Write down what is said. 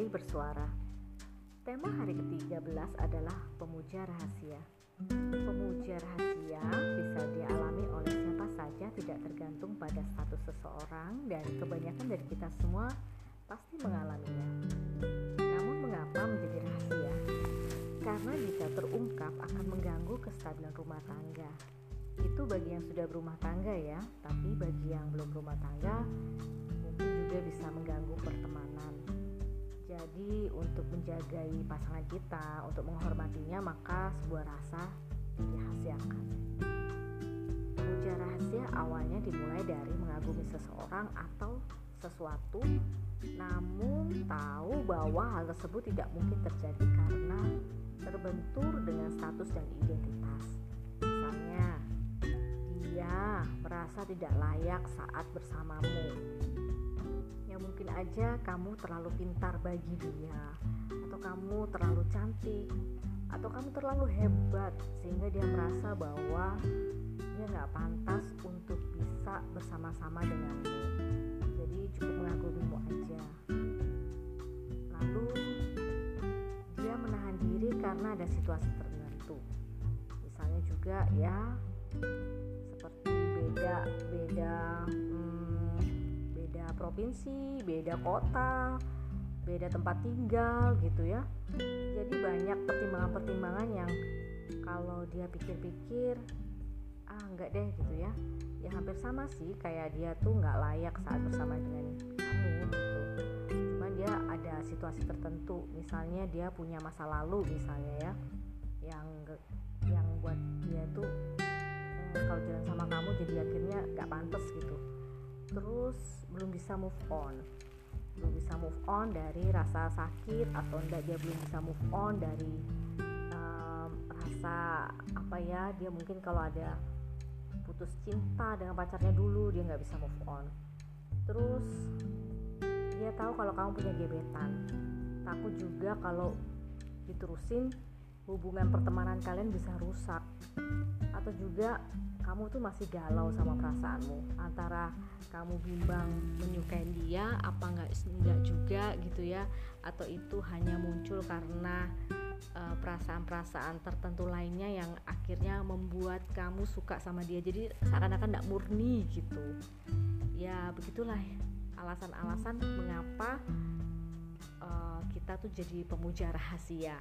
Mari bersuara. Tema hari ke-13 adalah pemuja rahasia. Pemuja rahasia bisa dialami oleh siapa saja tidak tergantung pada status seseorang dan kebanyakan dari kita semua pasti mengalaminya. Namun mengapa menjadi rahasia? Karena jika terungkap akan mengganggu kestabilan rumah tangga. Itu bagi yang sudah berumah tangga ya, tapi bagi yang belum berumah tangga bisa mengganggu pertemanan. Jadi untuk menjagai pasangan kita, untuk menghormatinya maka sebuah rasa dirahasiakan. Pemuja rahasia awalnya dimulai dari mengagumi seseorang atau sesuatu namun tahu bahwa hal tersebut tidak mungkin terjadi karena terbentur dengan status dan identitas. Misalnya, dia merasa tidak layak saat bersamamu. Ya mungkin aja kamu terlalu pintar bagi dia, atau kamu terlalu cantik, atau kamu terlalu hebat sehingga dia merasa bahwa dia nggak pantas untuk bisa bersama-sama denganmu. Jadi cukup mengagumimu aja. Lalu dia menahan diri karena ada situasi tertentu. Misalnya juga ya seperti beda beda provinsi, beda kota, beda tempat tinggal gitu ya. Jadi banyak pertimbangan-pertimbangan yang kalau dia pikir-pikir ah enggak deh gitu ya. Ya hampir sama sih kayak dia tuh nggak layak saat bersama dengan kamu gitu. Cuman dia ada situasi tertentu misalnya dia punya masa lalu misalnya ya yang yang buat dia tuh hmm, kalau jalan sama kamu jadi akhirnya nggak pantas gitu terus belum bisa move on. Belum bisa move on dari rasa sakit atau enggak dia belum bisa move on dari um, rasa apa ya dia mungkin kalau ada putus cinta dengan pacarnya dulu dia nggak bisa move on. Terus dia tahu kalau kamu punya gebetan. Takut juga kalau diterusin hubungan pertemanan kalian bisa rusak. Atau juga kamu tuh masih galau sama perasaanmu. Antara kamu bimbang menyukai dia apa nggak enggak juga gitu ya. Atau itu hanya muncul karena uh, perasaan-perasaan tertentu lainnya yang akhirnya membuat kamu suka sama dia. Jadi seakan-akan tidak murni gitu. Ya begitulah alasan-alasan mengapa uh, kita tuh jadi pemuja rahasia